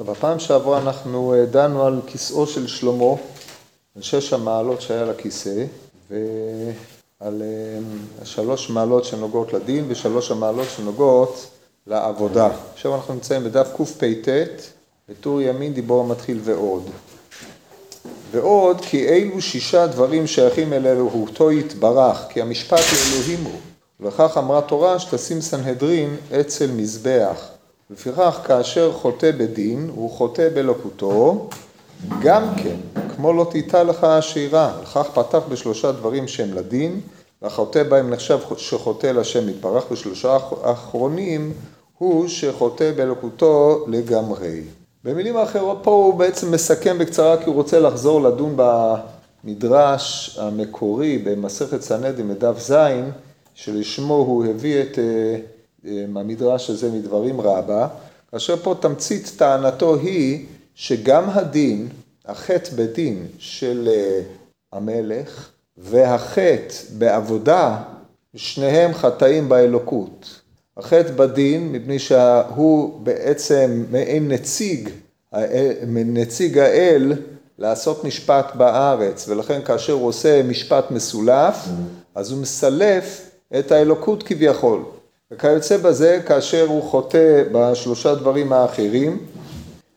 טוב, בפעם שעברה אנחנו אה, דנו על כיסאו של שלמה, על שש המעלות שהיה לכיסא, ועל אה, שלוש מעלות שנוגעות לדין ושלוש המעלות שנוגעות לעבודה. עכשיו אנחנו נמצאים בדף קפ"ט, בטור ימין דיבור המתחיל ועוד. ועוד כי אילו שישה דברים שייכים אל אלוהותו יתברך, כי המשפט לאלוהים הוא. ולכך אמרה תורה שתשים סנהדרין אצל מזבח. לפיכך כאשר חוטא בדין, הוא חוטא באלוקותו, גם כן, כמו לא תיטע לך השירה, לכך פתח בשלושה דברים שהם לדין, והחוטא בהם נחשב שחוטא לשם יתברך, בשלושה האחרונים הוא שחוטא באלוקותו לגמרי. במילים אחרות פה הוא בעצם מסכם בקצרה כי הוא רוצה לחזור לדון במדרש המקורי במסכת סנהדרין בדף ז', שלשמו הוא הביא את אה, המדרש הזה מדברים רבה, כאשר פה תמצית טענתו היא שגם הדין, החטא בדין של אה, המלך והחטא בעבודה, שניהם חטאים באלוקות. החטא בדין, מפני שהוא בעצם מעין נציג, נציג האל לעשות משפט בארץ, ולכן כאשר הוא עושה משפט מסולף, אז הוא מסלף את האלוקות כביכול. וכיוצא בזה, כאשר הוא חוטא בשלושה דברים האחרים,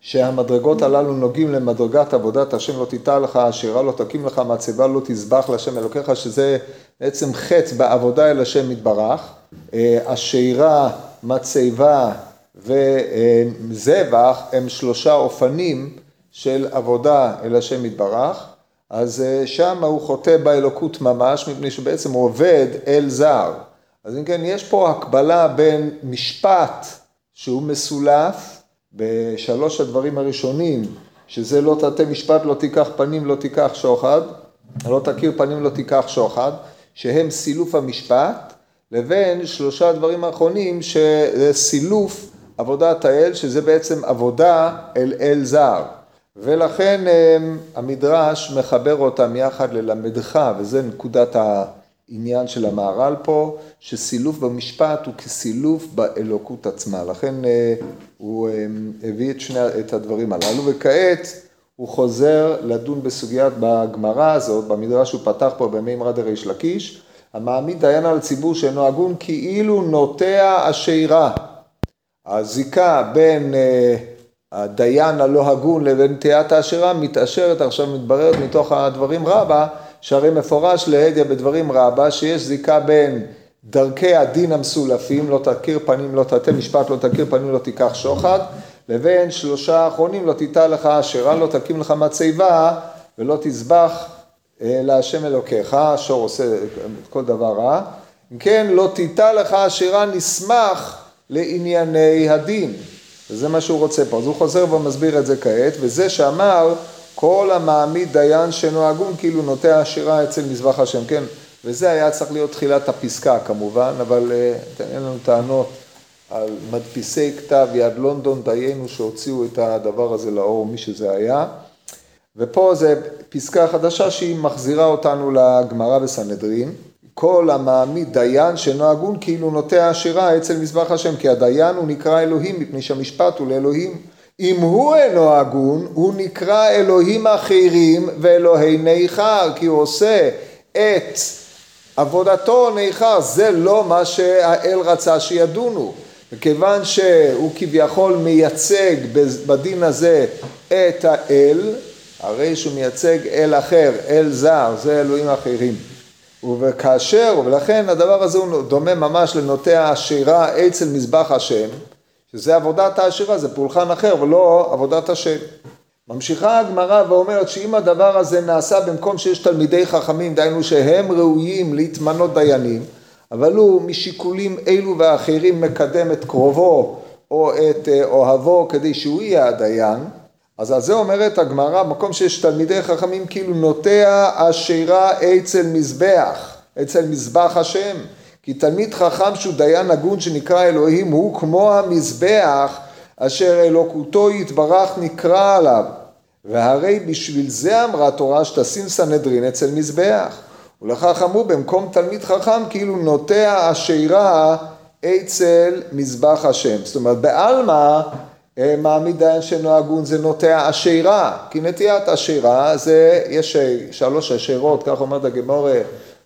שהמדרגות הללו נוגעים למדרגת עבודת השם לא תיטע לך, השירה לא תקים לך, מצבה לא תזבח להשם אלוקיך, שזה בעצם חטא בעבודה אל השם יתברך. אה, השירה, מצבה וזבח הם שלושה אופנים של עבודה אל השם יתברך, אז אה, שם הוא חוטא באלוקות ממש, מפני שבעצם הוא עובד אל זר. אז אם כן, יש פה הקבלה בין משפט שהוא מסולף בשלוש הדברים הראשונים, שזה לא תתה משפט, לא תיקח פנים, לא תיקח שוחד, לא תכיר פנים, לא תיקח שוחד, שהם סילוף המשפט, לבין שלושה דברים האחרונים שזה סילוף עבודת האל, שזה בעצם עבודה אל אל זר. ולכן אמ, המדרש מחבר אותם יחד ללמדך, וזה נקודת ה... עניין של המהר"ל פה, שסילוף במשפט הוא כסילוף באלוקות עצמה. לכן אה, הוא אה, הביא את, שני, את הדברים הללו, וכעת הוא חוזר לדון בסוגיית, בגמרא הזאת, במדרש שהוא פתח פה במימרא דריש לקיש, המעמיד דיין על ציבור שאינו הגון כאילו נוטע השירה. הזיקה בין אה, הדיין הלא הגון לבין נטיית העשירה מתעשרת עכשיו, מתבררת מתוך הדברים רבה, שהרי מפורש להדיא בדברים רבה שיש זיקה בין דרכי הדין המסולפים, לא תכיר פנים, לא תתה משפט, לא תכיר פנים, לא תיקח שוחד, לבין שלושה האחרונים, לא תיטע לך אשרה, לא תקים לך מצבה, ולא תזבח אה, להשם אלוקיך, השור עושה כל דבר רע. אם כן, לא תיטע לך אשרה נסמך לענייני הדין. וזה מה שהוא רוצה פה. אז הוא חוזר ומסביר את זה כעת, וזה שאמר כל המעמיד דיין שאינו הגון כאילו נוטע השירה אצל מזבח השם, כן? וזה היה צריך להיות תחילת הפסקה כמובן, אבל uh, אין לנו טענות על מדפיסי כתב יד לונדון דיינו שהוציאו את הדבר הזה לאור, מי שזה היה. ופה זה פסקה חדשה שהיא מחזירה אותנו לגמרא בסנהדרין. כל המעמיד דיין שאינו הגון כאילו נוטע השירה אצל מזבח השם, כי הדיין הוא נקרא אלוהים מפני שהמשפט הוא לאלוהים. אם הוא אינו הגון, הוא נקרא אלוהים אחרים ואלוהי ניכר, כי הוא עושה את עבודתו ניכר, זה לא מה שהאל רצה שידונו. וכיוון שהוא כביכול מייצג בדין הזה את האל, הרי שהוא מייצג אל אחר, אל זר, זה אלוהים אחרים. וכאשר, ולכן הדבר הזה הוא דומה ממש לנוטע השירה אצל מזבח השם, שזה עבודת העשירה, זה פולחן אחר ולא עבודת השם. ממשיכה הגמרא ואומרת שאם הדבר הזה נעשה במקום שיש תלמידי חכמים, דהיינו שהם ראויים להתמנות דיינים, אבל הוא משיקולים אלו ואחרים מקדם את קרובו או את אה, אוהבו כדי שהוא יהיה הדיין, אז על זה אומרת הגמרא, במקום שיש תלמידי חכמים כאילו נוטע השירה אצל מזבח, אצל מזבח השם. כי תלמיד חכם שהוא דיין הגון שנקרא אלוהים הוא כמו המזבח אשר אלוקותו יתברך נקרא עליו. והרי בשביל זה אמרה תורה שתשים סנהדרין אצל מזבח. ולכך אמרו במקום תלמיד חכם כאילו נוטע השירה אצל מזבח השם. זאת אומרת בעלמא אה, מעמיד דיין שאינו הגון זה נוטע אשירה, כי נטיית אשירה זה, יש שלוש אשירות, כך אומרת הגמורה,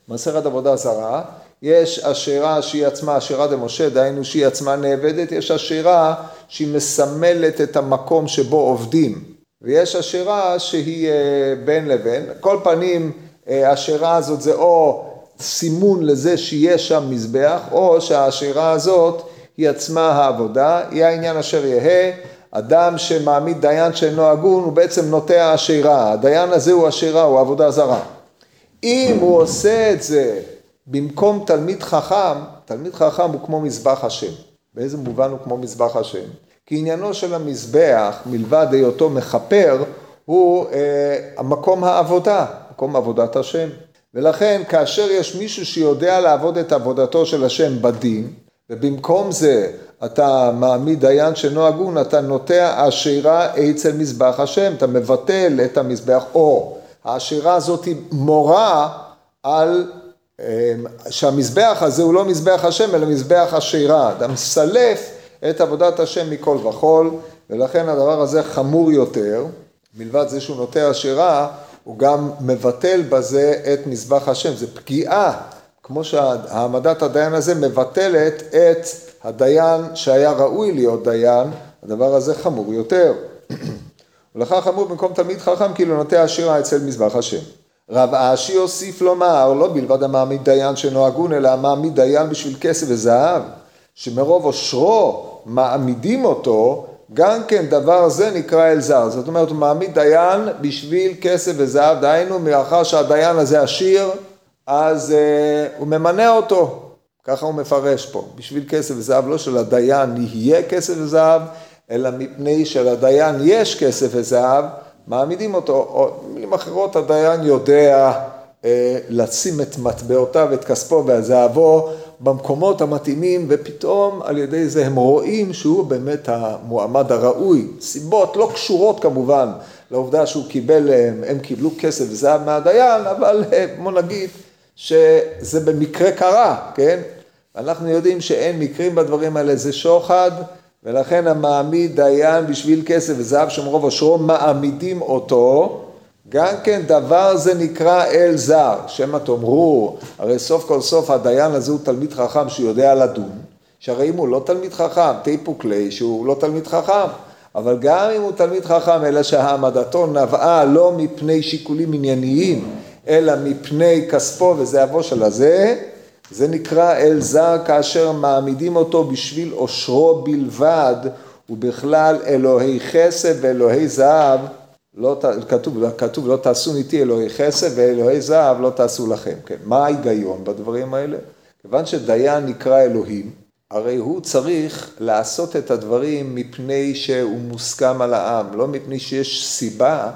מסכת עבודה זרה, יש אשירה שהיא עצמה אשירה דמשה, דהיינו שהיא עצמה נאבדת, יש אשירה שהיא מסמלת את המקום שבו עובדים, ויש אשירה שהיא אה, בין לבין, כל פנים האשירה הזאת זה או סימון לזה שיש שם מזבח, או שהאשירה הזאת היא עצמה העבודה, היא העניין אשר יהא, אדם שמעמיד דיין שאינו הגון הוא בעצם נוטע אשירה, הדיין הזה הוא אשירה, הוא עבודה זרה. אם הוא עושה את זה במקום תלמיד חכם, תלמיד חכם הוא כמו מזבח השם. באיזה מובן הוא כמו מזבח השם? כי עניינו של המזבח, מלבד היותו מכפר, הוא אה, המקום העבודה, מקום עבודת השם. ולכן כאשר יש מישהו שיודע לעבוד את עבודתו של השם בדין, ובמקום זה אתה מעמיד דיין שאינו הגון, אתה נוטע אשירה אצל מזבח השם, אתה מבטל את המזבח, או האשירה הזאת מורה על שהמזבח הזה הוא לא מזבח השם אלא מזבח אשירה, אתה מסלף את עבודת השם מכל וכול ולכן הדבר הזה חמור יותר, מלבד זה שהוא נוטע אשירה, הוא גם מבטל בזה את מזבח השם, זה פגיעה כמו שהעמדת הדיין הזה מבטלת את הדיין שהיה ראוי להיות דיין, הדבר הזה חמור יותר. ולכך חמור במקום תלמיד חכם כאילו נוטה השירה אצל מזבח השם. רב אשי הוסיף לומר, לא בלבד המעמיד דיין שאינו הגון, אלא המעמיד דיין בשביל כסף וזהב, שמרוב עושרו מעמידים אותו, גם כן דבר זה נקרא אלזר. זאת אומרת, הוא מעמיד דיין בשביל כסף וזהב, דהיינו, מאחר שהדיין הזה עשיר, אז uh, הוא ממנה אותו, ככה הוא מפרש פה, בשביל כסף וזהב, לא שלדיין יהיה כסף וזהב, אלא מפני שלדיין יש כסף וזהב, מעמידים אותו, או במילים אחרות הדיין יודע uh, לשים את מטבעותיו, את כספו והזהבו במקומות המתאימים, ופתאום על ידי זה הם רואים שהוא באמת המועמד הראוי, סיבות לא קשורות כמובן לעובדה שהוא קיבל, הם, הם קיבלו כסף וזהב מהדיין, אבל בוא נגיד שזה במקרה קרה, כן? אנחנו יודעים שאין מקרים בדברים האלה, זה שוחד, ולכן המעמיד דיין בשביל כסף וזהב שמרוב אשרו מעמידים אותו, גם כן דבר זה נקרא אל זר, שמא תאמרו, הרי סוף כל סוף הדיין הזה הוא תלמיד חכם שיודע לדון, שהרי אם הוא לא תלמיד חכם, תיפוק ליה שהוא לא תלמיד חכם, אבל גם אם הוא תלמיד חכם, אלא שהעמדתו נבעה לא מפני שיקולים ענייניים, אלא מפני כספו וזהבו של הזה, זה נקרא אל זר כאשר מעמידים אותו בשביל עושרו בלבד, ובכלל אלוהי חסד ואלוהי זהב, לא, כתוב, כתוב לא תעשו איתי אלוהי חסד ואלוהי זהב לא תעשו לכם, כן? מה ההיגיון בדברים האלה? כיוון שדיין נקרא אלוהים, הרי הוא צריך לעשות את הדברים מפני שהוא מוסכם על העם, לא מפני שיש סיבה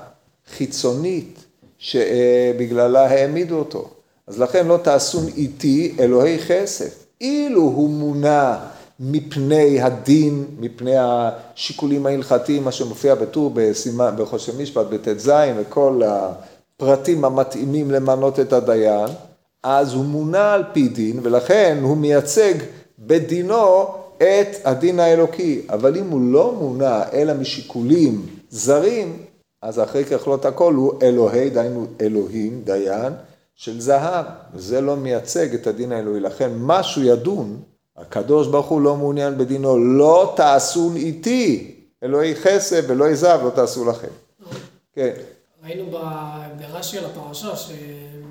חיצונית שבגללה העמידו אותו. אז לכן לא תעשון איתי אלוהי כסף. אילו הוא מונע מפני הדין, מפני השיקולים ההלכתיים, מה שמופיע בטור בחושן משפט בט"ז וכל הפרטים המתאימים למנות את הדיין, אז הוא מונע על פי דין ולכן הוא מייצג בדינו את הדין האלוקי. אבל אם הוא לא מונע אלא משיקולים זרים, אז אחרי ככלות הכל הוא אלוהי, דהיינו אלוהים, דיין, של זהב, וזה לא מייצג את הדין האלוהי. לכן משהו ידון, הקדוש ברוך הוא לא מעוניין בדינו, לא תעשו איתי, אלוהי חסד ואלוהי זהב לא תעשו לכם. כן. ראינו ברש"י על הפרשה,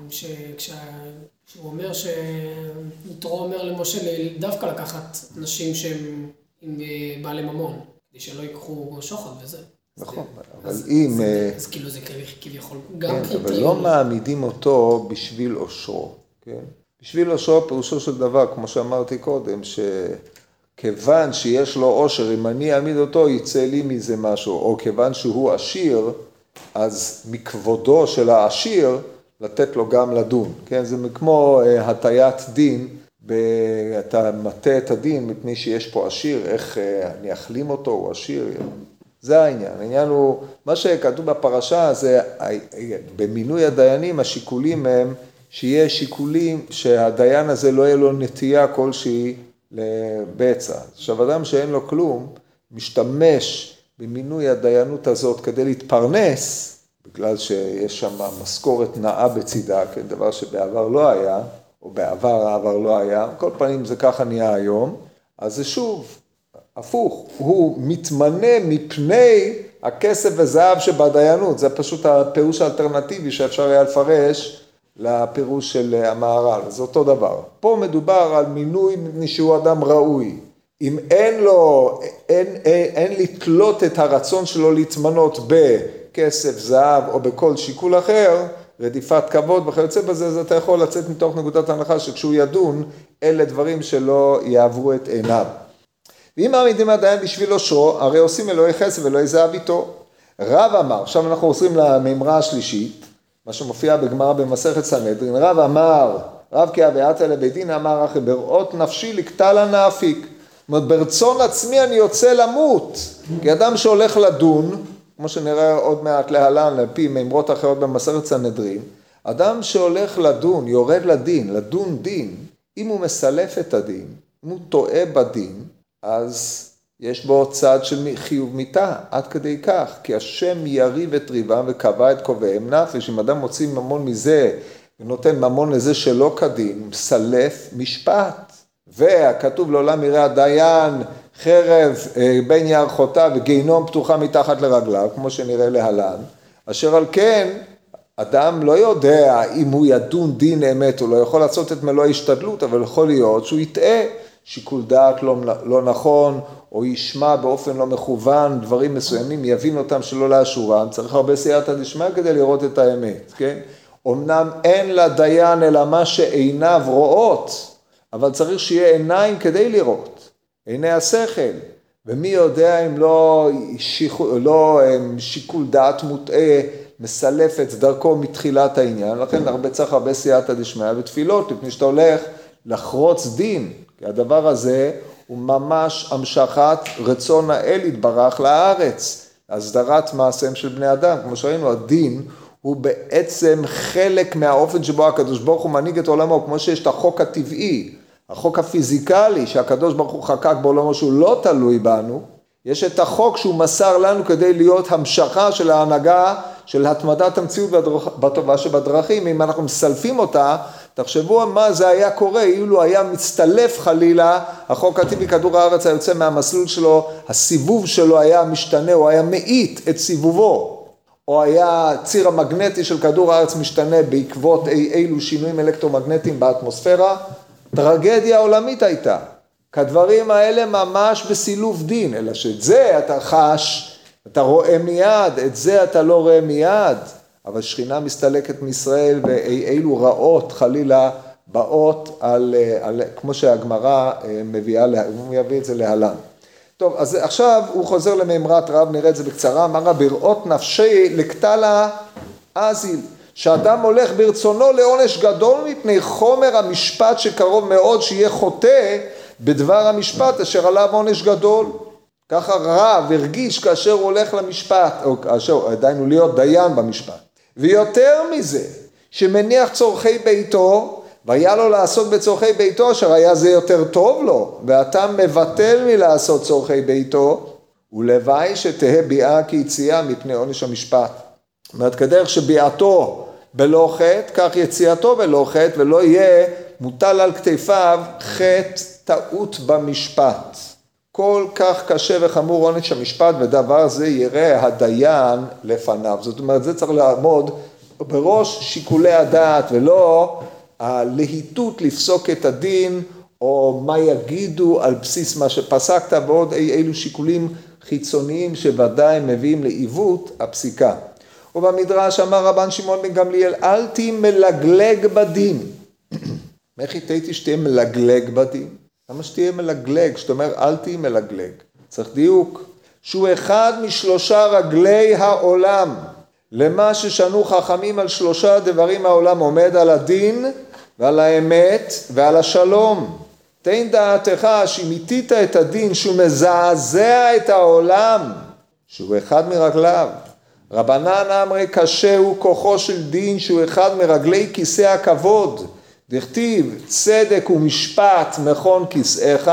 שכשהוא אומר שיתרו אומר למשה דווקא לקחת נשים שהן עם בעלי ממון, כדי שלא ייקחו שוחד וזה. נכון, אבל אם... אה, אז כאילו זה כביכול גם קריטריון. כן, אבל לא מעמידים אותו בשביל אושרו, כן? בשביל אושרו פירושו של דבר, כמו שאמרתי קודם, שכיוון שיש לו אושר, אם אני אעמיד אותו, יצא לי מזה משהו, או כיוון שהוא עשיר, אז מכבודו של העשיר, לתת לו גם לדון, כן? זה כמו אה, הטיית דין, ב... אתה מטה את הדין מפני שיש פה עשיר, איך אה, אני אחלים אותו, הוא עשיר, זה העניין. העניין הוא, מה שכתוב בפרשה זה, במינוי הדיינים השיקולים הם שיהיה שיקולים שהדיין הזה לא יהיה לו נטייה כלשהי לבצע. עכשיו אדם שאין לו כלום, משתמש במינוי הדיינות הזאת כדי להתפרנס, בגלל שיש שם משכורת נאה בצידה, כן, דבר שבעבר לא היה, או בעבר העבר לא היה, כל פנים זה ככה נהיה היום, אז זה שוב, הפוך, הוא מתמנה מפני הכסף וזהב שבדיינות, זה פשוט הפירוש האלטרנטיבי שאפשר היה לפרש לפירוש של המהר"ל, זה אותו דבר. פה מדובר על מינוי מפני שהוא אדם ראוי. אם אין לו, אין, אין, אין לתלות את הרצון שלו להתמנות בכסף, זהב או בכל שיקול אחר, רדיפת כבוד וכיוצא בזה, אז אתה יכול לצאת מתוך נקודת ההנחה שכשהוא ידון, אלה דברים שלא יעברו את עיניו. ואם מעמידים הדיין בשביל עושרו, הרי עושים אלוהי חסד ואלוהי זהב איתו. רב אמר, עכשיו אנחנו עושים למימרה השלישית, מה שמופיע בגמרא במסכת סנהדרין, רב אמר, רב כי אביעתה לבית דין אמר אחי בראות נפשי לקטע לה נאפיק. זאת אומרת, ברצון עצמי אני יוצא למות, כי אדם שהולך לדון, כמו שנראה עוד מעט להלן, על פי מימרות אחרות במסכת סנהדרין, אדם שהולך לדון, יורד לדין, לדון דין, אם הוא מסלף את הדין, אם הוא טועה בדין, אז יש בו צד של חיוב מיתה, עד כדי כך, כי השם יריב את ריבם וקבע את קובעיהם נפש, אם אדם מוציא ממון מזה ונותן ממון לזה שלא כדין, מסלף משפט. והכתוב לעולם יראה הדיין חרב אה, בין ירחותיו וגיהנום פתוחה מתחת לרגליו, כמו שנראה להלן, אשר על כן אדם לא יודע אם הוא ידון דין אמת, הוא לא יכול לעשות את מלוא ההשתדלות, אבל יכול להיות שהוא יטעה שיקול דעת לא, לא נכון, או ישמע באופן לא מכוון דברים מסוימים, יבין אותם שלא לאשורם, צריך הרבה סייעתא דשמיא כדי לראות את האמת, כן? אמנם אין לדיין אלא מה שעיניו רואות, אבל צריך שיהיה עיניים כדי לראות, עיני השכל, ומי יודע אם לא, שיח, לא שיקול דעת מוטעה מסלף את דרכו מתחילת העניין, לכן הרבה צריך הרבה סייעתא דשמיא ותפילות, לפני שאתה הולך לחרוץ דין, כי הדבר הזה הוא ממש המשכת רצון האל יתברך לארץ, הסדרת מעשיהם של בני אדם, כמו שראינו, הדין הוא בעצם חלק מהאופן שבו הקדוש ברוך הוא מנהיג את עולמו, כמו שיש את החוק הטבעי, החוק הפיזיקלי שהקדוש ברוך הוא חקק בעולמו שהוא לא תלוי בנו, יש את החוק שהוא מסר לנו כדי להיות המשכה של ההנהגה של התמדת המציאות בטובה שבדרכים, אם אנחנו מסלפים אותה, תחשבו מה זה היה קורה אילו היה מצטלף חלילה החוק הטבעי כדור הארץ היה יוצא מהמסלול שלו, הסיבוב שלו היה משתנה, הוא היה מאיט את סיבובו, או היה ציר המגנטי של כדור הארץ משתנה בעקבות אי אילו שינויים אלקטרומגנטיים באטמוספירה, טרגדיה עולמית הייתה. כדברים האלה ממש בסילוף דין, אלא שאת זה אתה חש, אתה רואה מיד, את זה אתה לא רואה מיד. אבל שכינה מסתלקת מישראל ואילו רעות חלילה באות על, על כמו שהגמרא אה, מביאה, הוא יביא את זה להלן. טוב, אז עכשיו הוא חוזר למימרת רב, נראה את זה בקצרה, אמר בראות נפשי לקטלה אזיל, שאדם הולך ברצונו לעונש גדול מפני חומר המשפט שקרוב מאוד שיהיה חוטא בדבר המשפט אשר עליו עונש גדול. ככה רב הרגיש כאשר הוא הולך למשפט, או כאשר, הוא להיות דיין במשפט. ויותר מזה, שמניח צורכי ביתו, והיה לו לעסוק בצורכי ביתו, אשר היה זה יותר טוב לו, ואתה מבטל מלעשות צורכי ביתו, ולוואי שתהא ביאה כיציאה מפני עונש המשפט. זאת אומרת, כדרך שביעתו בלא חטא, כך יציאתו בלא חטא, ולא יהיה מוטל על כתפיו חטא טעות במשפט. כל כך קשה וחמור עונש המשפט ודבר זה יראה הדיין לפניו. זאת אומרת, זה צריך לעמוד בראש שיקולי הדעת ולא הלהיטות לפסוק את הדין או מה יגידו על בסיס מה שפסקת ועוד אי אילו שיקולים חיצוניים שוודאי מביאים לעיוות הפסיקה. ובמדרש אמר רבן שמעון בן גמליאל אל תהי מלגלג בדין. איך התהיתי שתהיה מלגלג בדין? למה שתהיה מלגלג? זאת אומרת, אל תהי מלגלג. צריך דיוק. שהוא אחד משלושה רגלי העולם. למה ששנו חכמים על שלושה דברים העולם עומד על הדין ועל האמת ועל השלום. תן דעתך שמיתית את הדין שהוא מזעזע את העולם, שהוא אחד מרגליו. רבנן אמרי קשה הוא כוחו של דין שהוא אחד מרגלי כיסא הכבוד. דכתיב צדק ומשפט מכון כיסאיך,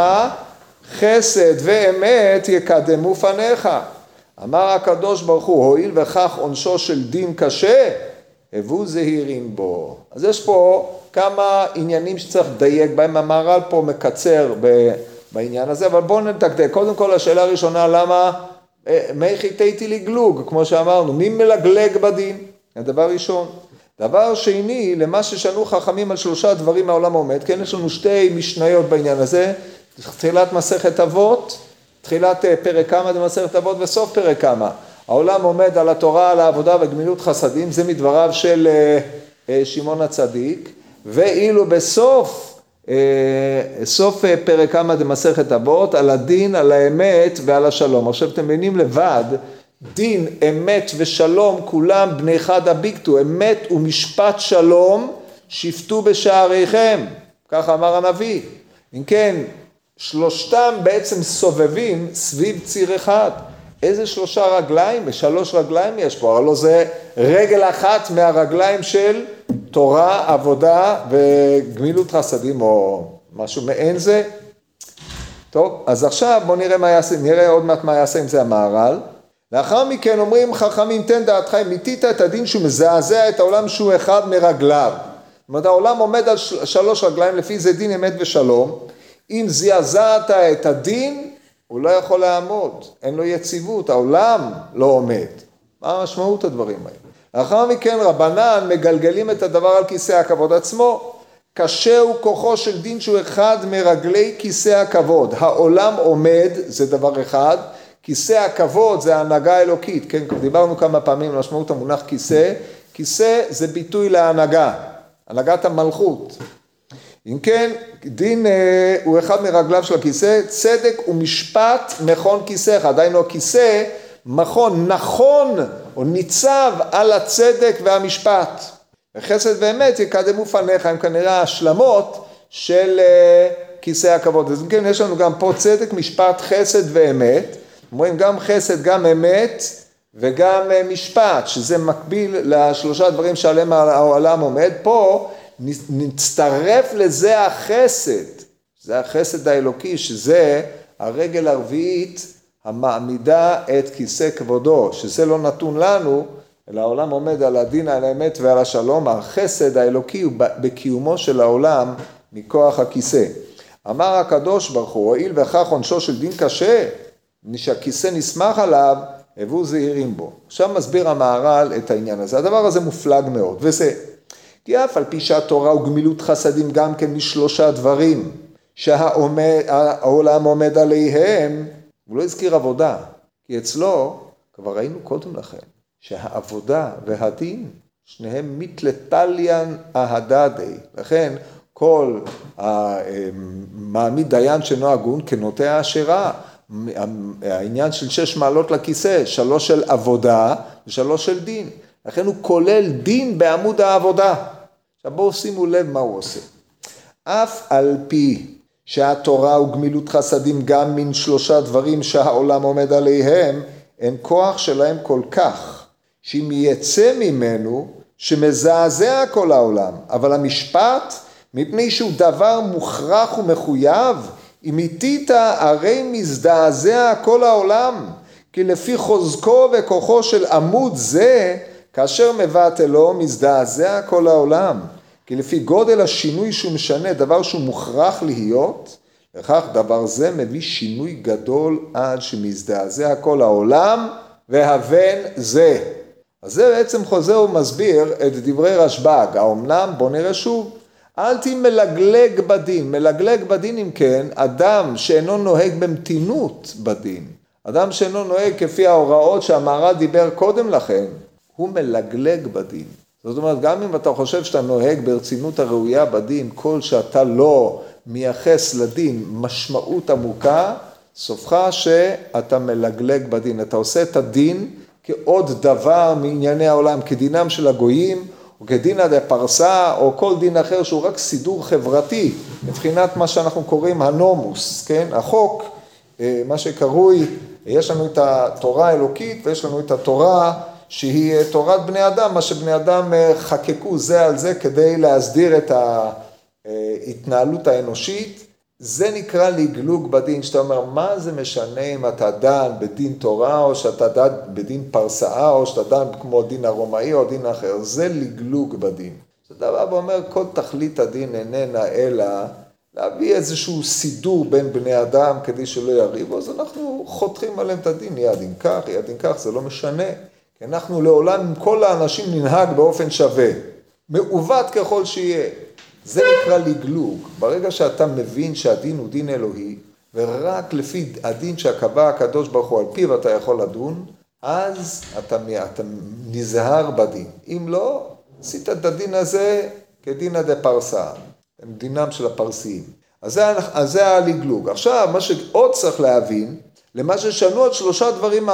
חסד ואמת יקדמו פניך. אמר הקדוש ברוך הוא, הואיל וכך עונשו של דין קשה, הבו זהירים בו. אז יש פה כמה עניינים שצריך לדייק בהם, המהר"ל פה מקצר בעניין הזה, אבל בואו נדקדק. קודם כל השאלה הראשונה, למה אה, מי חיטאתי לגלוג, כמו שאמרנו, מי מלגלג בדין? הדבר ראשון. דבר שני, למה ששנו חכמים על שלושה דברים מהעולם העומד, כן, יש לנו שתי משניות בעניין הזה, תחילת מסכת אבות, תחילת אה, פרק כמה במסכת אבות וסוף פרק כמה. העולם עומד על התורה, על העבודה וגמילות חסדים, זה מדבריו של אה, שמעון הצדיק, ואילו בסוף סוף פרק כמה דמסכת אבות, על הדין, על האמת ועל השלום. עכשיו אתם מבינים לבד, דין, אמת ושלום, כולם בני חד הביקטו, אמת ומשפט שלום, שפטו בשעריכם, ככה אמר הנביא. אם כן, שלושתם בעצם סובבים סביב ציר אחד. איזה שלושה רגליים? שלוש רגליים יש פה, הלוא זה רגל אחת מהרגליים של תורה, עבודה וגמילות חסדים או משהו מעין זה. טוב, אז עכשיו בואו נראה מה יעשה, נראה עוד מעט מה יעשה עם זה המהר"ל. לאחר מכן אומרים חכמים תן דעתך אם מיתית את הדין שהוא מזעזע את העולם שהוא אחד מרגליו. זאת אומרת העולם עומד על שלוש רגליים לפי זה דין אמת ושלום. אם זעזעת את הדין הוא לא יכול לעמוד, אין לו יציבות, העולם לא עומד. מה משמעות הדברים האלה? לאחר מכן רבנן מגלגלים את הדבר על כיסא הכבוד עצמו. קשה הוא כוחו של דין שהוא אחד מרגלי כיסא הכבוד. העולם עומד, זה דבר אחד, כיסא הכבוד זה ההנהגה האלוקית, כן, דיברנו כמה פעמים על משמעות המונח כיסא, כיסא זה ביטוי להנהגה, הנהגת המלכות. אם כן, דין אה, הוא אחד מרגליו של הכיסא, צדק ומשפט מכון כיסאיך, דהיינו הכיסא מכון נכון או ניצב על הצדק והמשפט. וחסד ואמת יקדמו פניך הם כנראה השלמות של אה, כיסא הכבוד. אז אם כן, יש לנו גם פה צדק, משפט, חסד ואמת. אומרים גם חסד, גם אמת וגם אה, משפט, שזה מקביל לשלושה דברים שעליהם העולם עומד. פה נצטרף לזה החסד, זה החסד האלוקי, שזה הרגל הרביעית המעמידה את כיסא כבודו, שזה לא נתון לנו, אלא העולם עומד על הדין, על האמת ועל השלום, החסד האלוקי הוא בקיומו של העולם מכוח הכיסא. אמר הקדוש ברוך הוא, הואיל וכך עונשו של דין קשה, שהכיסא נסמך עליו, הבו זהירים בו. עכשיו מסביר המהר"ל את העניין הזה. הדבר הזה מופלג מאוד, וזה, כי אף על פי שהתורה הוא גמילות חסדים גם כן משלושה דברים, שהעולם עומד עליהם, הוא לא הזכיר עבודה, כי אצלו, כבר ראינו קודם לכן, שהעבודה והדין, שניהם מתלתליאן אהדדי, לכן כל המעמיד דיין שאינו הגון כנוטע אשרה, העניין של שש מעלות לכיסא, שלוש של עבודה ושלוש של דין. לכן הוא כולל דין בעמוד העבודה. עכשיו בואו שימו לב מה הוא עושה. אף על פי שהתורה הוא גמילות חסדים גם מן שלושה דברים שהעולם עומד עליהם, אין כוח שלהם כל כך, שאם יצא ממנו, שמזעזע כל העולם. אבל המשפט, מפני שהוא דבר מוכרח ומחויב, אם איתית הרי מזדעזע כל העולם, כי לפי חוזקו וכוחו של עמוד זה, כאשר מבטלו מזדעזע כל העולם. כי לפי גודל השינוי שהוא משנה, דבר שהוא מוכרח להיות, וכך דבר זה מביא שינוי גדול עד שמזדעזע כל העולם, והבן זה. אז זה בעצם חוזר ומסביר את דברי רשב"ג, האומנם? בוא נראה שוב. אל תמלגלג בדין. מלגלג בדין אם כן, אדם שאינו נוהג במתינות בדין, אדם שאינו נוהג כפי ההוראות שהמהר"ל דיבר קודם לכן, הוא מלגלג בדין. זאת אומרת, גם אם אתה חושב שאתה נוהג ברצינות הראויה בדין, כל שאתה לא מייחס לדין משמעות עמוקה, סופך שאתה מלגלג בדין. אתה עושה את הדין כעוד דבר מענייני העולם, כדינם של הגויים, או כדינא דפרסה, או כל דין אחר שהוא רק סידור חברתי, מבחינת מה שאנחנו קוראים הנומוס, כן? החוק, אה, מה שקרוי, יש לנו את התורה האלוקית ויש לנו את התורה שהיא אה, תורת בני אדם, מה שבני אדם אה, חקקו זה על זה כדי להסדיר את ההתנהלות האנושית, זה נקרא לגלוג בדין, שאתה אומר, מה זה משנה אם אתה דן בדין תורה, או שאתה דן בדין פרסאה, או שאתה דן כמו דין הרומאי או דין אחר, זה לגלוג בדין. זה דבר ואומר, כל תכלית הדין איננה אלא להביא איזשהו סידור בין בני אדם כדי שלא יריבו, אז אנחנו חותכים עליהם את הדין, יד אם כך, יד אם כך, זה לא משנה. כי אנחנו לעולם כל האנשים ננהג באופן שווה, מעוות ככל שיהיה. זה נקרא לגלוג. ברגע שאתה מבין שהדין הוא דין אלוהי, ורק לפי הדין שקבע הקדוש ברוך הוא על פיו אתה יכול לדון, אז אתה, אתה נזהר בדין. אם לא, עשית את הדין הזה כדינא דפרסה, דינם של הפרסיים. אז זה, אז זה הלגלוג. עכשיו, מה שעוד צריך להבין, למה ששנו את שלושה דברים,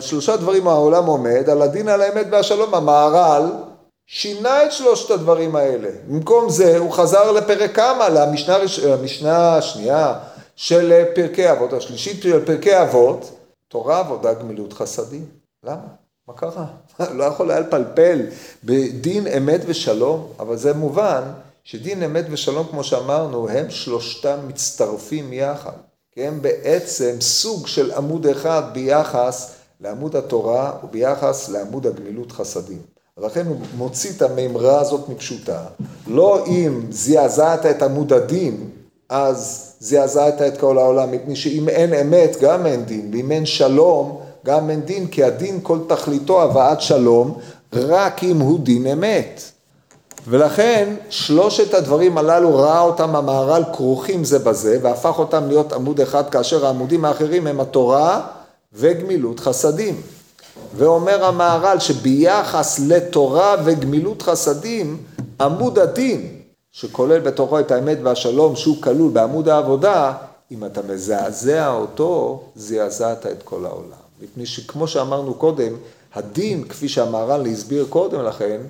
שלושה דברים העולם עומד, על הדין על האמת והשלום, המהר"ל שינה את שלושת הדברים האלה. במקום זה הוא חזר לפרק כמה, למשנה, למשנה השנייה של פרקי אבות, השלישית של פרקי אבות, תורה, עבודה, גמילות חסדים. למה? מה קרה? לא יכול היה לפלפל בדין אמת ושלום, אבל זה מובן שדין אמת ושלום, כמו שאמרנו, הם שלושתם מצטרפים יחד. כי הם בעצם סוג של עמוד אחד ביחס לעמוד התורה וביחס לעמוד הגמילות חסדים. ולכן הוא מוציא את המימרה הזאת מפשוטה. לא אם זעזעת את עמוד הדין, אז זעזעת את כל העולם, מפני שאם אין אמת, גם אין דין, ואם אין שלום, גם אין דין, כי הדין כל תכליתו הבאת שלום, רק אם הוא דין אמת. ולכן שלושת הדברים הללו ראה אותם המהר"ל כרוכים זה בזה, והפך אותם להיות עמוד אחד, כאשר העמודים האחרים הם התורה וגמילות חסדים. ואומר המהר"ל שביחס לתורה וגמילות חסדים, עמוד הדין, שכולל בתוכו את האמת והשלום שהוא כלול בעמוד העבודה, אם אתה מזעזע אותו, זעזעת את כל העולם. מפני שכמו שאמרנו קודם, הדין, כפי שהמהר"ל הסביר קודם לכן,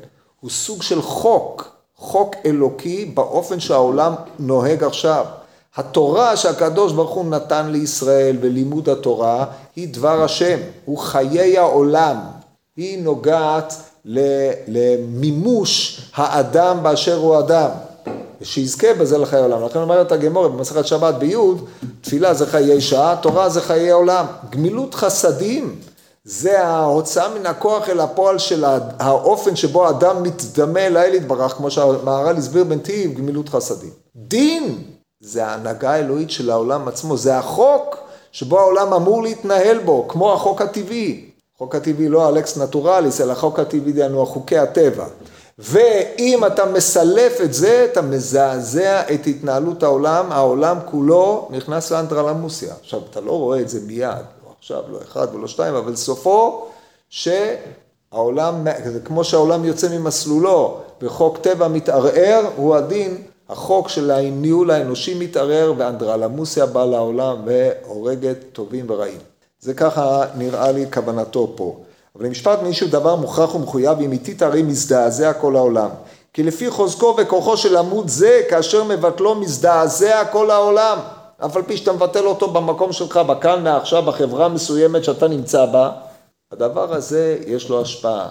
הוא סוג של חוק, חוק אלוקי באופן שהעולם נוהג עכשיו. התורה שהקדוש ברוך הוא נתן לישראל ולימוד התורה היא דבר השם, הוא חיי העולם, היא נוגעת למימוש האדם באשר הוא אדם, ושיזכה בזה לחיי העולם. לכן אומרת הגמור במסכת שבת בי', תפילה זה חיי שעה, תורה זה חיי עולם. גמילות חסדים זה ההוצאה מן הכוח אל הפועל של האופן שבו האדם מתדמה אל האל יתברך, כמו שהמהר"ל הסביר בנתיב, גמילות חסדים. דין זה ההנהגה האלוהית של העולם עצמו, זה החוק שבו העולם אמור להתנהל בו, כמו החוק הטבעי. החוק הטבעי לא אלכס נטורליס, אלא החוק הטבעי דהיינו חוקי הטבע. ואם אתה מסלף את זה, אתה מזעזע את התנהלות העולם, העולם כולו נכנס לאנדרלמוסיה. עכשיו, אתה לא רואה את זה מיד, לא עכשיו, לא אחד ולא שתיים, אבל סופו שהעולם, זה כמו שהעולם יוצא ממסלולו וחוק טבע מתערער, הוא הדין החוק של הניהול האנושי מתערער ואנדרלמוסיה באה לעולם והורגת טובים ורעים. זה ככה נראה לי כוונתו פה. אבל למשפט מישהו דבר מוכרח ומחויב, אם איטית הרי מזדעזע כל העולם. כי לפי חוזקו וכוחו של עמוד זה, כאשר מבטלו מזדעזע כל העולם. אף על פי שאתה מבטל אותו במקום שלך, בכאן מעכשיו, בחברה מסוימת שאתה נמצא בה, הדבר הזה יש לו השפעה.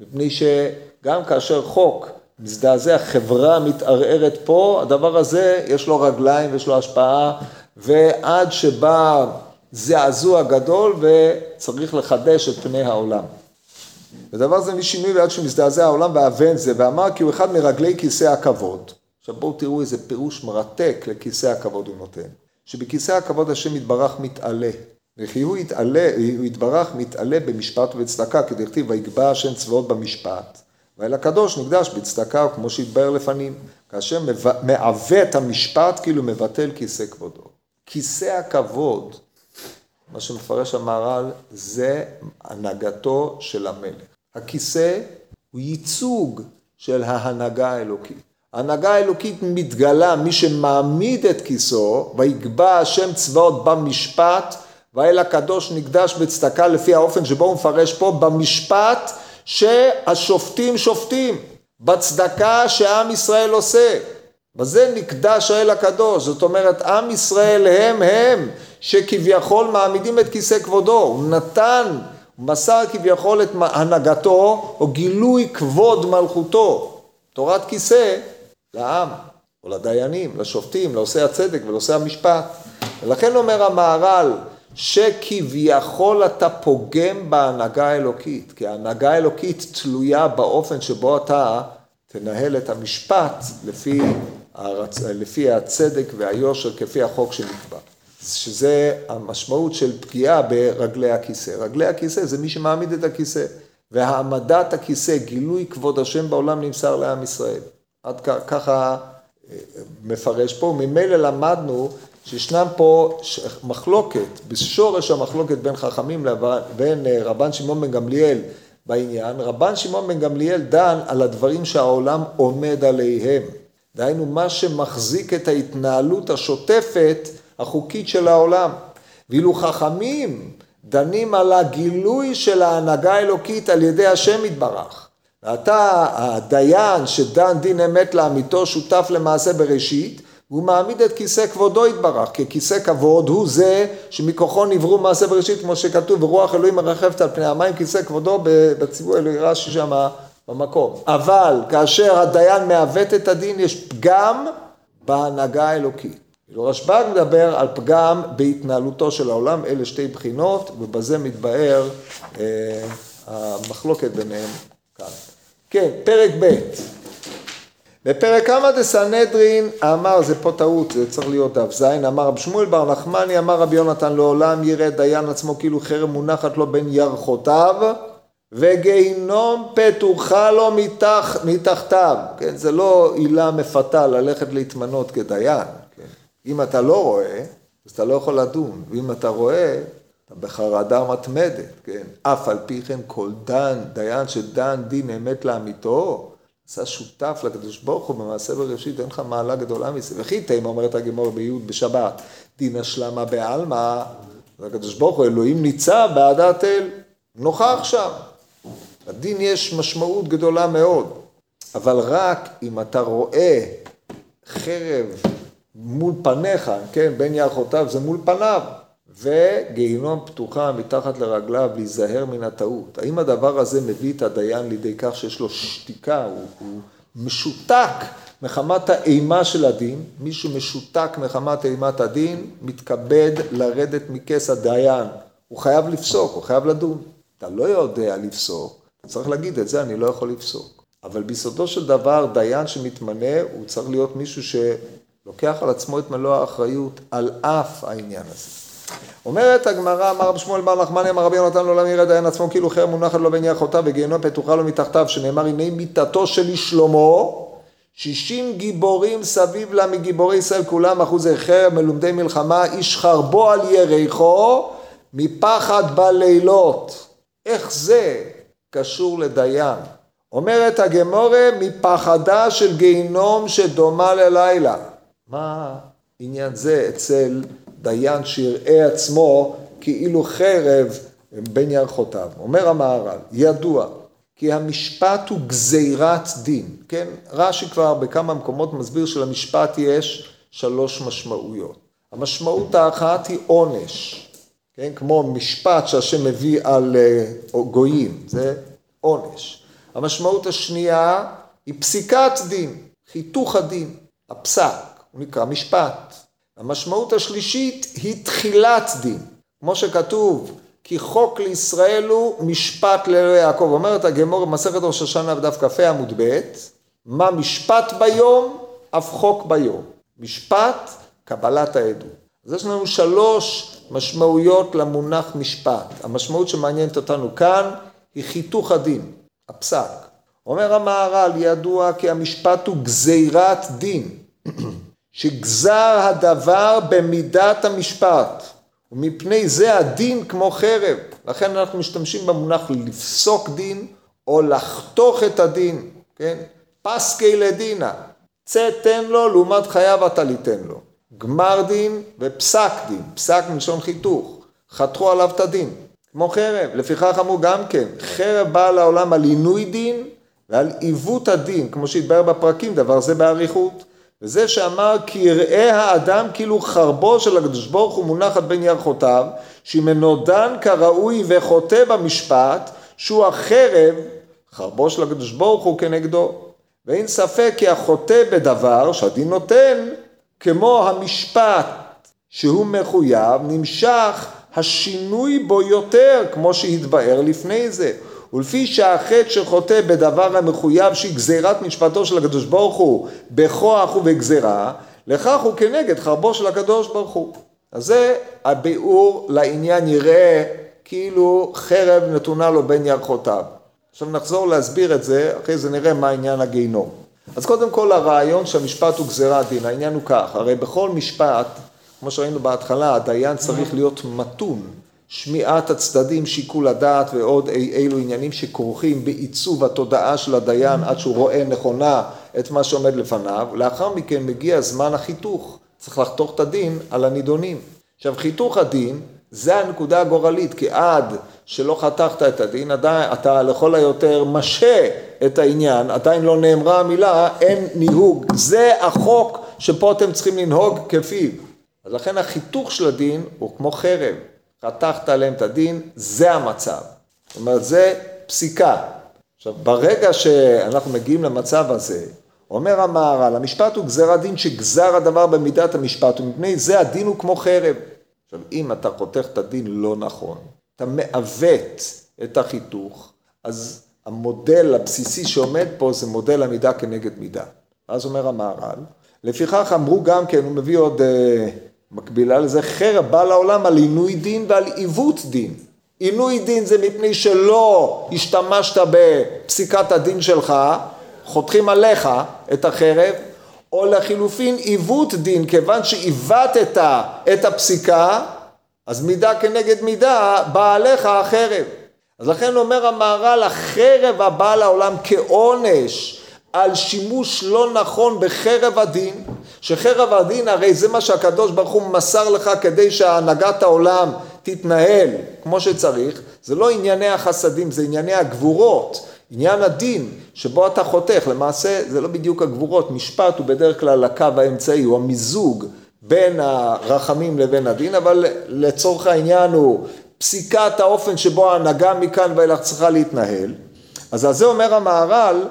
מפני שגם כאשר חוק מזדעזע, חברה מתערערת פה, הדבר הזה יש לו רגליים ויש לו השפעה, ועד שבא זעזוע גדול וצריך לחדש את פני העולם. ודבר זה משינוי ועד שמזדעזע העולם ואבן זה, ואמר כי הוא אחד מרגלי כיסא הכבוד. עכשיו בואו תראו איזה פירוש מרתק לכיסא הכבוד הוא נותן. שבכיסא הכבוד השם יתברך מתעלה. וכי הוא יתעלה, הוא יתברך מתעלה במשפט ובצדקה, כדכתיב ויגבע השם צבאות במשפט. והאל הקדוש נקדש בצדקה, כמו שהתבהר לפנים, כאשר מעוות המשפט כאילו מבטל כיסא כבודו. כיסא הכבוד, מה שמפרש המהר"ל, זה הנהגתו של המלך. הכיסא הוא ייצוג של ההנהגה האלוקית. ההנהגה האלוקית מתגלה, מי שמעמיד את כיסאו, ויקבע השם צבאות במשפט, והאל הקדוש נקדש בצדקה לפי האופן שבו הוא מפרש פה, במשפט שהשופטים שופטים, בצדקה שעם ישראל עושה. בזה נקדש האל הקדוש, זאת אומרת עם ישראל הם הם שכביכול מעמידים את כיסא כבודו, הוא נתן, הוא מסר כביכול את הנהגתו או גילוי כבוד מלכותו, תורת כיסא לעם, או לדיינים, לשופטים, לעושי הצדק ולעושי המשפט. ולכן אומר המהר"ל, שכביכול אתה פוגם בהנהגה האלוקית, כי ההנהגה האלוקית תלויה באופן שבו אתה תנהל את המשפט לפי, הרצ... לפי הצדק והיושר כפי החוק שנקבע. שזה המשמעות של פגיעה ברגלי הכיסא. רגלי הכיסא זה מי שמעמיד את הכיסא, והעמדת הכיסא, גילוי כבוד השם בעולם נמסר לעם ישראל. עד ככה אה, מפרש פה, ממילא למדנו שישנם פה מחלוקת, בשורש המחלוקת בין חכמים לבין אה, רבן שמעון בן גמליאל בעניין, רבן שמעון בן גמליאל דן על הדברים שהעולם עומד עליהם. דהיינו, מה שמחזיק את ההתנהלות השוטפת החוקית של העולם. ואילו חכמים דנים על הגילוי של ההנהגה האלוקית על ידי השם יתברך. ואתה, הדיין שדן דין אמת לאמיתו, שותף למעשה בראשית, הוא מעמיד את כיסא כבודו יתברך, כי כיסא כבוד הוא זה שמכוחו נבראו מעשה בראשית, כמו שכתוב, ורוח אלוהים מרחפת על פני המים, כיסא כבודו בציווי אלוהי רש"י שם במקום. אבל כאשר הדיין מעוות את הדין, יש פגם בהנהגה האלוקית. כאילו רשב"ג מדבר על פגם בהתנהלותו של העולם, אלה שתי בחינות, ובזה מתבאר אה, המחלוקת ביניהם כאן. כן, פרק ב' בפרק כמה דסנהדרין אמר, זה פה טעות, זה צריך להיות דף ז', אמר רב שמואל בר נחמני, אמר רבי יונתן לעולם יראה דיין עצמו כאילו חרם מונחת לו בין ירחותיו וגיהינום פתוחה לו מתח, מתחתיו, כן, זה לא עילה מפתה ללכת להתמנות כדיין, כן, אם אתה לא רואה, אז אתה לא יכול לדון, ואם אתה רואה, אתה בחרדה מתמדת, כן, אף על פי כן כל דן, דיין שדן דין אמת לאמיתו, עשה שותף לקדוש ברוך הוא במעשה בראשית, אין לך מעלה גדולה מזה. וכי תימא אומרת הגמור ביוד בשבת, דין השלמה בעלמא, הקדוש ברוך הוא אלוהים ניצב בעדת אל, נוכח שם. לדין יש משמעות גדולה מאוד, אבל רק אם אתה רואה חרב מול פניך, כן, בין ירחותיו זה מול פניו, וגיהינום פתוחה מתחת לרגליו להיזהר מן הטעות. האם הדבר הזה מביא את הדיין לידי כך שיש לו שתיקה, הוא, הוא משותק מחמת האימה של הדין, מישהו משותק מחמת אימת הדין, מתכבד לרדת מכס הדיין. הוא חייב לפסוק, הוא חייב לדון. אתה לא יודע לפסוק, אתה צריך להגיד את זה, אני לא יכול לפסוק. אבל ביסודו של דבר, דיין שמתמנה, הוא צריך להיות מישהו שלוקח על עצמו את מלוא האחריות על אף העניין הזה. אומרת הגמרא, אמר רב שמואל בר נחמני, אמר רבי יונתן לעולם יראה דיין עצמו כאילו חרב מונחת לו בין יחותיו וגיהנום פתוחה לו מתחתיו, שנאמר הנה מיתתו של איש שלמה, שישים גיבורים סביב לה מגיבורי ישראל כולם אחוזי חרב מלומדי מלחמה, איש חרבו על יריחו מפחד בלילות. איך זה קשור לדיין? אומרת הגמורה, מפחדה של גיהינום שדומה ללילה. מה עניין זה אצל דיין שיראה עצמו כאילו חרב בין ירחותיו. אומר המהר"ל, ידוע כי המשפט הוא גזירת דין, כן? רש"י כבר בכמה מקומות מסביר שלמשפט יש שלוש משמעויות. המשמעות האחת היא עונש, כן? כמו משפט שהשם מביא על אה, גויים, זה עונש. המשמעות השנייה היא פסיקת דין, חיתוך הדין, הפסק, הוא נקרא משפט. המשמעות השלישית היא תחילת דין. כמו שכתוב, כי חוק לישראל הוא משפט לאלוהי יעקב. אומרת הגמור במסכת ראש השנה בדף כ"ה עמוד ב', מה משפט ביום, אף חוק ביום. משפט, קבלת העדות. אז יש לנו שלוש משמעויות למונח משפט. המשמעות שמעניינת אותנו כאן היא חיתוך הדין, הפסק. אומר המהר"ל, ידוע כי המשפט הוא גזירת דין. שגזר הדבר במידת המשפט, ומפני זה הדין כמו חרב. לכן אנחנו משתמשים במונח לפסוק דין, או לחתוך את הדין, כן? פסקי לדינה, צא תן לו, לעומת חייו אתה ליתן לו. גמר דין ופסק דין, פסק מלשון חיתוך, חתכו עליו את הדין, כמו חרב. לפיכך אמרו גם כן, חרב באה לעולם על עינוי דין ועל עיוות הדין, כמו שהתבהר בפרקים, דבר זה באריכות. וזה שאמר כי יראה האדם כאילו חרבו של הקדוש ברוך הוא מונחת בין ירחותיו, אינו דן כראוי וחוטא במשפט, שהוא החרב, חרבו של הקדוש ברוך הוא כנגדו. ואין ספק כי החוטא בדבר שהדין נותן, כמו המשפט שהוא מחויב, נמשך השינוי בו יותר, כמו שהתבאר לפני זה. ולפי שהחטא שחוטא בדבר המחויב שהיא גזירת משפטו של הקדוש ברוך הוא בכוח ובגזירה, לכך הוא כנגד חרבו של הקדוש ברוך הוא. אז זה הביאור לעניין יראה כאילו חרב נתונה לו בין ירחותיו. עכשיו נחזור להסביר את זה, אחרי זה נראה מה עניין הגיהינום. אז קודם כל הרעיון שהמשפט הוא גזירת דין, העניין הוא כך, הרי בכל משפט, כמו שראינו בהתחלה, הדיין צריך להיות מתון. שמיעת הצדדים, שיקול הדעת ועוד אילו עניינים שכרוכים בעיצוב התודעה של הדיין עד שהוא רואה נכונה את מה שעומד לפניו, לאחר מכן מגיע זמן החיתוך, צריך לחתוך את הדין על הנידונים. עכשיו חיתוך הדין זה הנקודה הגורלית, כי עד שלא חתכת את הדין, עדיין אתה לכל היותר משה את העניין, עדיין לא נאמרה המילה, אין ניהוג. זה החוק שפה אתם צריכים לנהוג כפיו. אז לכן החיתוך של הדין הוא כמו חרב. חתכת עליהם את הדין, זה המצב. זאת אומרת, זה פסיקה. עכשיו, ברגע שאנחנו מגיעים למצב הזה, אומר המהר"ל, המשפט הוא גזר הדין שגזר הדבר במידת המשפט, ומפני זה הדין הוא כמו חרב. עכשיו, אם אתה חותך את הדין לא נכון, אתה מעוות את החיתוך, אז המודל הבסיסי שעומד פה זה מודל עמידה כנגד מידה. אז אומר המהר"ל, לפיכך אמרו גם כן, הוא מביא עוד אה, מקבילה לזה, חרב בא לעולם על עינוי דין ועל עיוות דין. עינוי דין זה מפני שלא השתמשת בפסיקת הדין שלך, חותכים עליך את החרב, או לחילופין עיוות דין, כיוון שעיוותת את הפסיקה, אז מידה כנגד מידה באה עליך החרב. אז לכן אומר המהר"ל, החרב הבאה לעולם כעונש על שימוש לא נכון בחרב הדין, שחרב הדין הרי זה מה שהקדוש ברוך הוא מסר לך כדי שהנהגת העולם תתנהל כמו שצריך, זה לא ענייני החסדים, זה ענייני הגבורות, עניין הדין שבו אתה חותך, למעשה זה לא בדיוק הגבורות, משפט הוא בדרך כלל הקו האמצעי, הוא המיזוג בין הרחמים לבין הדין, אבל לצורך העניין הוא פסיקת האופן שבו ההנהגה מכאן ואילך צריכה להתנהל. אז על זה אומר המהר"ל,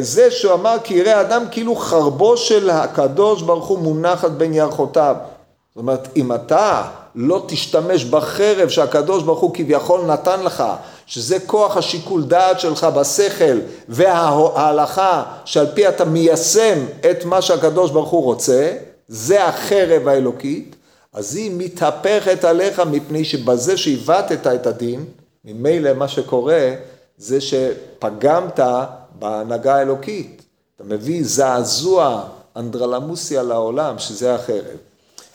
זה שהוא אמר כי יראה אדם כאילו חרבו של הקדוש ברוך הוא מונחת בין ירחותיו. זאת אומרת, אם אתה לא תשתמש בחרב שהקדוש ברוך הוא כביכול נתן לך, שזה כוח השיקול דעת שלך בשכל וההלכה שעל פי אתה מיישם את מה שהקדוש ברוך הוא רוצה, זה החרב האלוקית, אז היא מתהפכת עליך מפני שבזה שהבטת את הדין, ממילא מה שקורה זה שפגמת בהנהגה האלוקית. אתה מביא זעזוע אנדרלמוסיה לעולם, שזה החרב.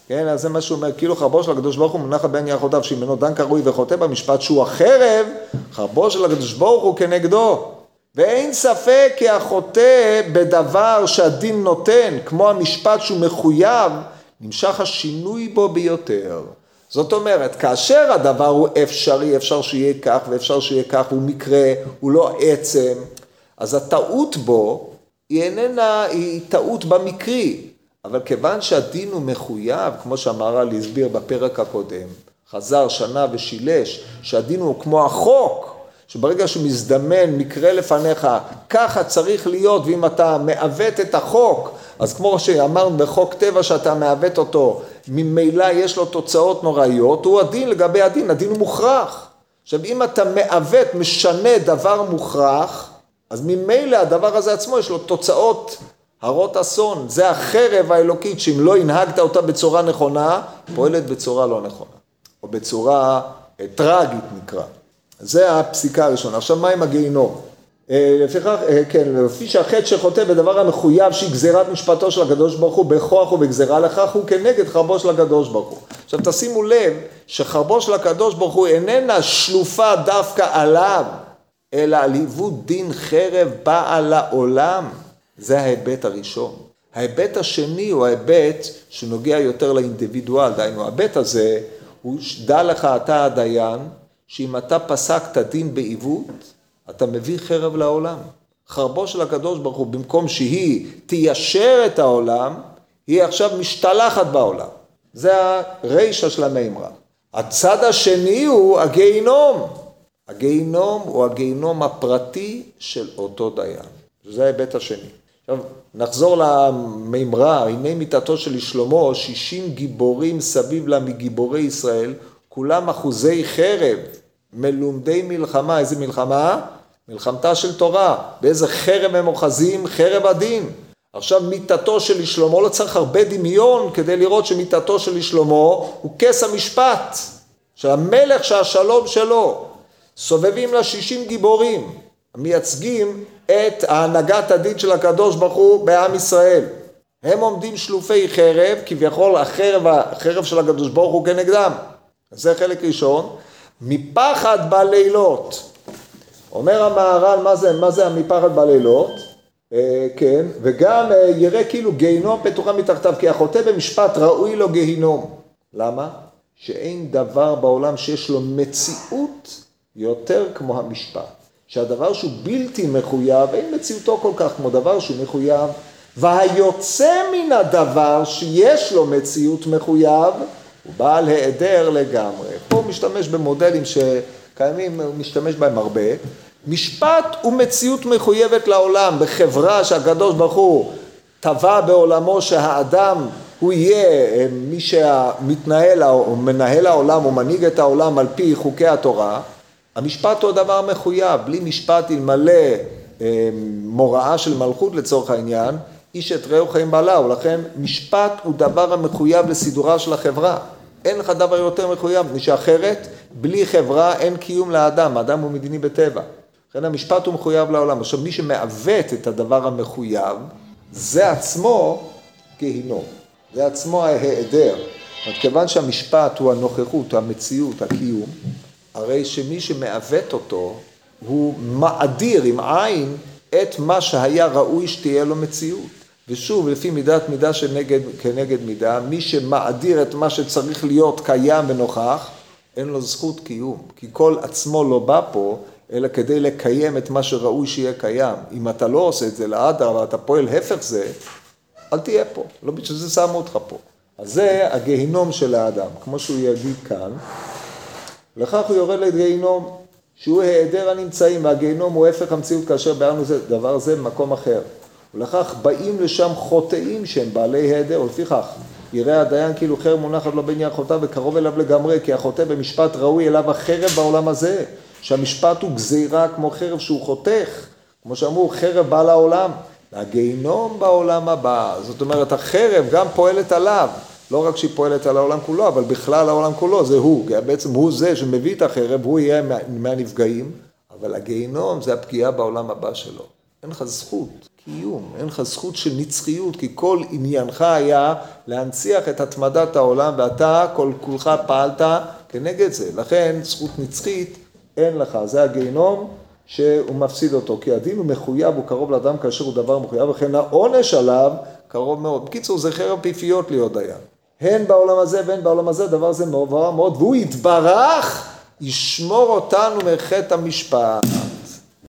כן, אז זה מה שהוא אומר, כאילו חרבו של הקדוש ברוך הוא מונחת בין יחותיו, שממנו דן קרוי וחוטא במשפט שהוא החרב, חרבו של הקדוש ברוך הוא כנגדו. ואין ספק כי החוטא בדבר שהדין נותן, כמו המשפט שהוא מחויב, נמשך השינוי בו ביותר. זאת אומרת, כאשר הדבר הוא אפשרי, אפשר שיהיה כך ואפשר שיהיה כך, הוא מקרה, הוא לא עצם, אז הטעות בו היא איננה, היא טעות במקרי, אבל כיוון שהדין הוא מחויב, כמו שהמהר"ל הסביר בפרק הקודם, חזר שנה ושילש, שהדין הוא כמו החוק, שברגע שמזדמן מקרה לפניך, ככה צריך להיות, ואם אתה מעוות את החוק, אז כמו שאמרנו בחוק טבע שאתה מעוות אותו, ממילא יש לו תוצאות נוראיות, הוא הדין לגבי הדין, הדין הוא מוכרח. עכשיו אם אתה מעוות, משנה דבר מוכרח, אז ממילא הדבר הזה עצמו יש לו תוצאות הרות אסון. זה החרב האלוקית שאם לא הנהגת אותה בצורה נכונה, פועלת בצורה לא נכונה. או בצורה אה, טרגית נקרא. זה הפסיקה הראשונה. עכשיו מה עם הגיהינום? אה, לפיכך, אה, כן, לפי שהחטא שחוטא בדבר המחויב שהיא גזירת משפטו של הקדוש ברוך הוא בכוח ובגזירה לכך הוא כנגד חרבו של הקדוש ברוך הוא. עכשיו תשימו לב שחרבו של הקדוש ברוך הוא איננה שלופה דווקא עליו, אלא על עיוות דין חרב בעל העולם. זה ההיבט הראשון. ההיבט השני הוא ההיבט שנוגע יותר לאינדיבידואל, דהיינו ההיבט הזה הוא דע לך אתה הדיין, שאם אתה פסקת דין בעיוות, אתה מביא חרב לעולם. חרבו של הקדוש ברוך הוא, במקום שהיא תיישר את העולם, היא עכשיו משתלחת בעולם. זה הרישא של המימרה. הצד השני הוא הגיהינום. הגיהינום הוא הגיהינום הפרטי של אותו דיין. זה ההיבט השני. עכשיו, נחזור למימרה, הנה מיתתו של שלמה, שישים גיבורים סביב לה מגיבורי ישראל, כולם אחוזי חרב, מלומדי מלחמה, איזה מלחמה? מלחמתה של תורה. באיזה חרב הם אוחזים? חרב הדין. עכשיו מיתתו של שלמה, לא צריך הרבה דמיון כדי לראות שמיתתו של שלמה הוא כס המשפט, של המלך שהשלום שלו. סובבים לה שישים גיבורים, המייצגים את ההנהגת הדין של הקדוש ברוך הוא בעם ישראל. הם עומדים שלופי חרב, כביכול החרב, החרב של הקדוש ברוך הוא כנגדם. זה חלק ראשון. מפחד בלילות. אומר המהר"ל, מה זה, מה זה המפחד בלילות? אה, כן, וגם אה, יראה כאילו גיהינום פתוחה מתחתיו, כי החוטא במשפט ראוי לו גיהינום. למה? שאין דבר בעולם שיש לו מציאות יותר כמו המשפט. שהדבר שהוא בלתי מחויב, אין מציאותו כל כך כמו דבר שהוא מחויב, והיוצא מן הדבר שיש לו מציאות מחויב, הוא בעל היעדר לגמרי. פה הוא משתמש במודלים שקיימים, הוא משתמש בהם הרבה. משפט הוא מציאות מחויבת לעולם, בחברה שהקדוש ברוך הוא טבע בעולמו שהאדם הוא יהיה אה, מי שמתנהל או מנהל העולם או מנהיג את העולם על פי חוקי התורה, המשפט הוא הדבר מחויב, בלי משפט אלמלא אה, מוראה של מלכות לצורך העניין, איש את רעהו חיים בעלה, ולכן משפט הוא דבר המחויב לסידורה של החברה. אין לך דבר יותר מחויב, שאחרת, בלי חברה אין קיום לאדם, האדם הוא מדיני בטבע. לכן המשפט הוא מחויב לעולם. עכשיו, מי שמעוות את הדבר המחויב, זה עצמו גיהינום. זה עצמו ההיעדר. כיוון שהמשפט הוא הנוכחות, המציאות, הקיום, הרי שמי שמעוות אותו, הוא מאדיר עם עין את מה שהיה ראוי שתהיה לו מציאות. ושוב, לפי מידת מידה שנגד, כנגד מידה, מי שמאדיר את מה שצריך להיות קיים ונוכח, אין לו זכות קיום. כי כל עצמו לא בא פה, אלא כדי לקיים את מה שראוי שיהיה קיים. אם אתה לא עושה את זה לאדר, ואתה פועל הפך זה, אל תהיה פה. לא בשביל זה שמו אותך פה. אז זה הגיהינום של האדם, כמו שהוא יגיד כאן. לכך הוא יורד לגיהינום, שהוא היעדר הנמצאים, והגיהינום הוא הפך המציאות כאשר ביארנו דבר זה במקום אחר. ולכך באים לשם חוטאים שהם בעלי היעדר, ולפיכך יראה הדיין כאילו חרב מונחת לו בין ירחותיו וקרוב אליו לגמרי, כי החוטא במשפט ראוי אליו החרב בעולם הזה, שהמשפט הוא גזירה כמו חרב שהוא חותך, כמו שאמרו חרב בא לעולם, והגיהינום בעולם הבא, זאת אומרת החרב גם פועלת עליו, לא רק שהיא פועלת על העולם כולו, אבל בכלל העולם כולו, זה הוא, בעצם הוא זה שמביא את החרב, הוא יהיה מהנפגעים, אבל הגיהינום זה הפגיעה בעולם הבא שלו. אין לך זכות קיום, אין לך זכות של נצחיות, כי כל עניינך היה להנציח את התמדת העולם, ואתה כל כולך פעלת כנגד זה. לכן זכות נצחית אין לך, זה הגיהינום שהוא מפסיד אותו, כי הדין הוא מחויב, הוא קרוב לאדם כאשר הוא דבר מחויב, וכן העונש עליו קרוב מאוד. בקיצור, זה חרב פיפיות להיות דיין. הן בעולם הזה והן בעולם הזה, דבר זה מבואר מאוד, והוא יתברך, ישמור אותנו מחטא המשפט.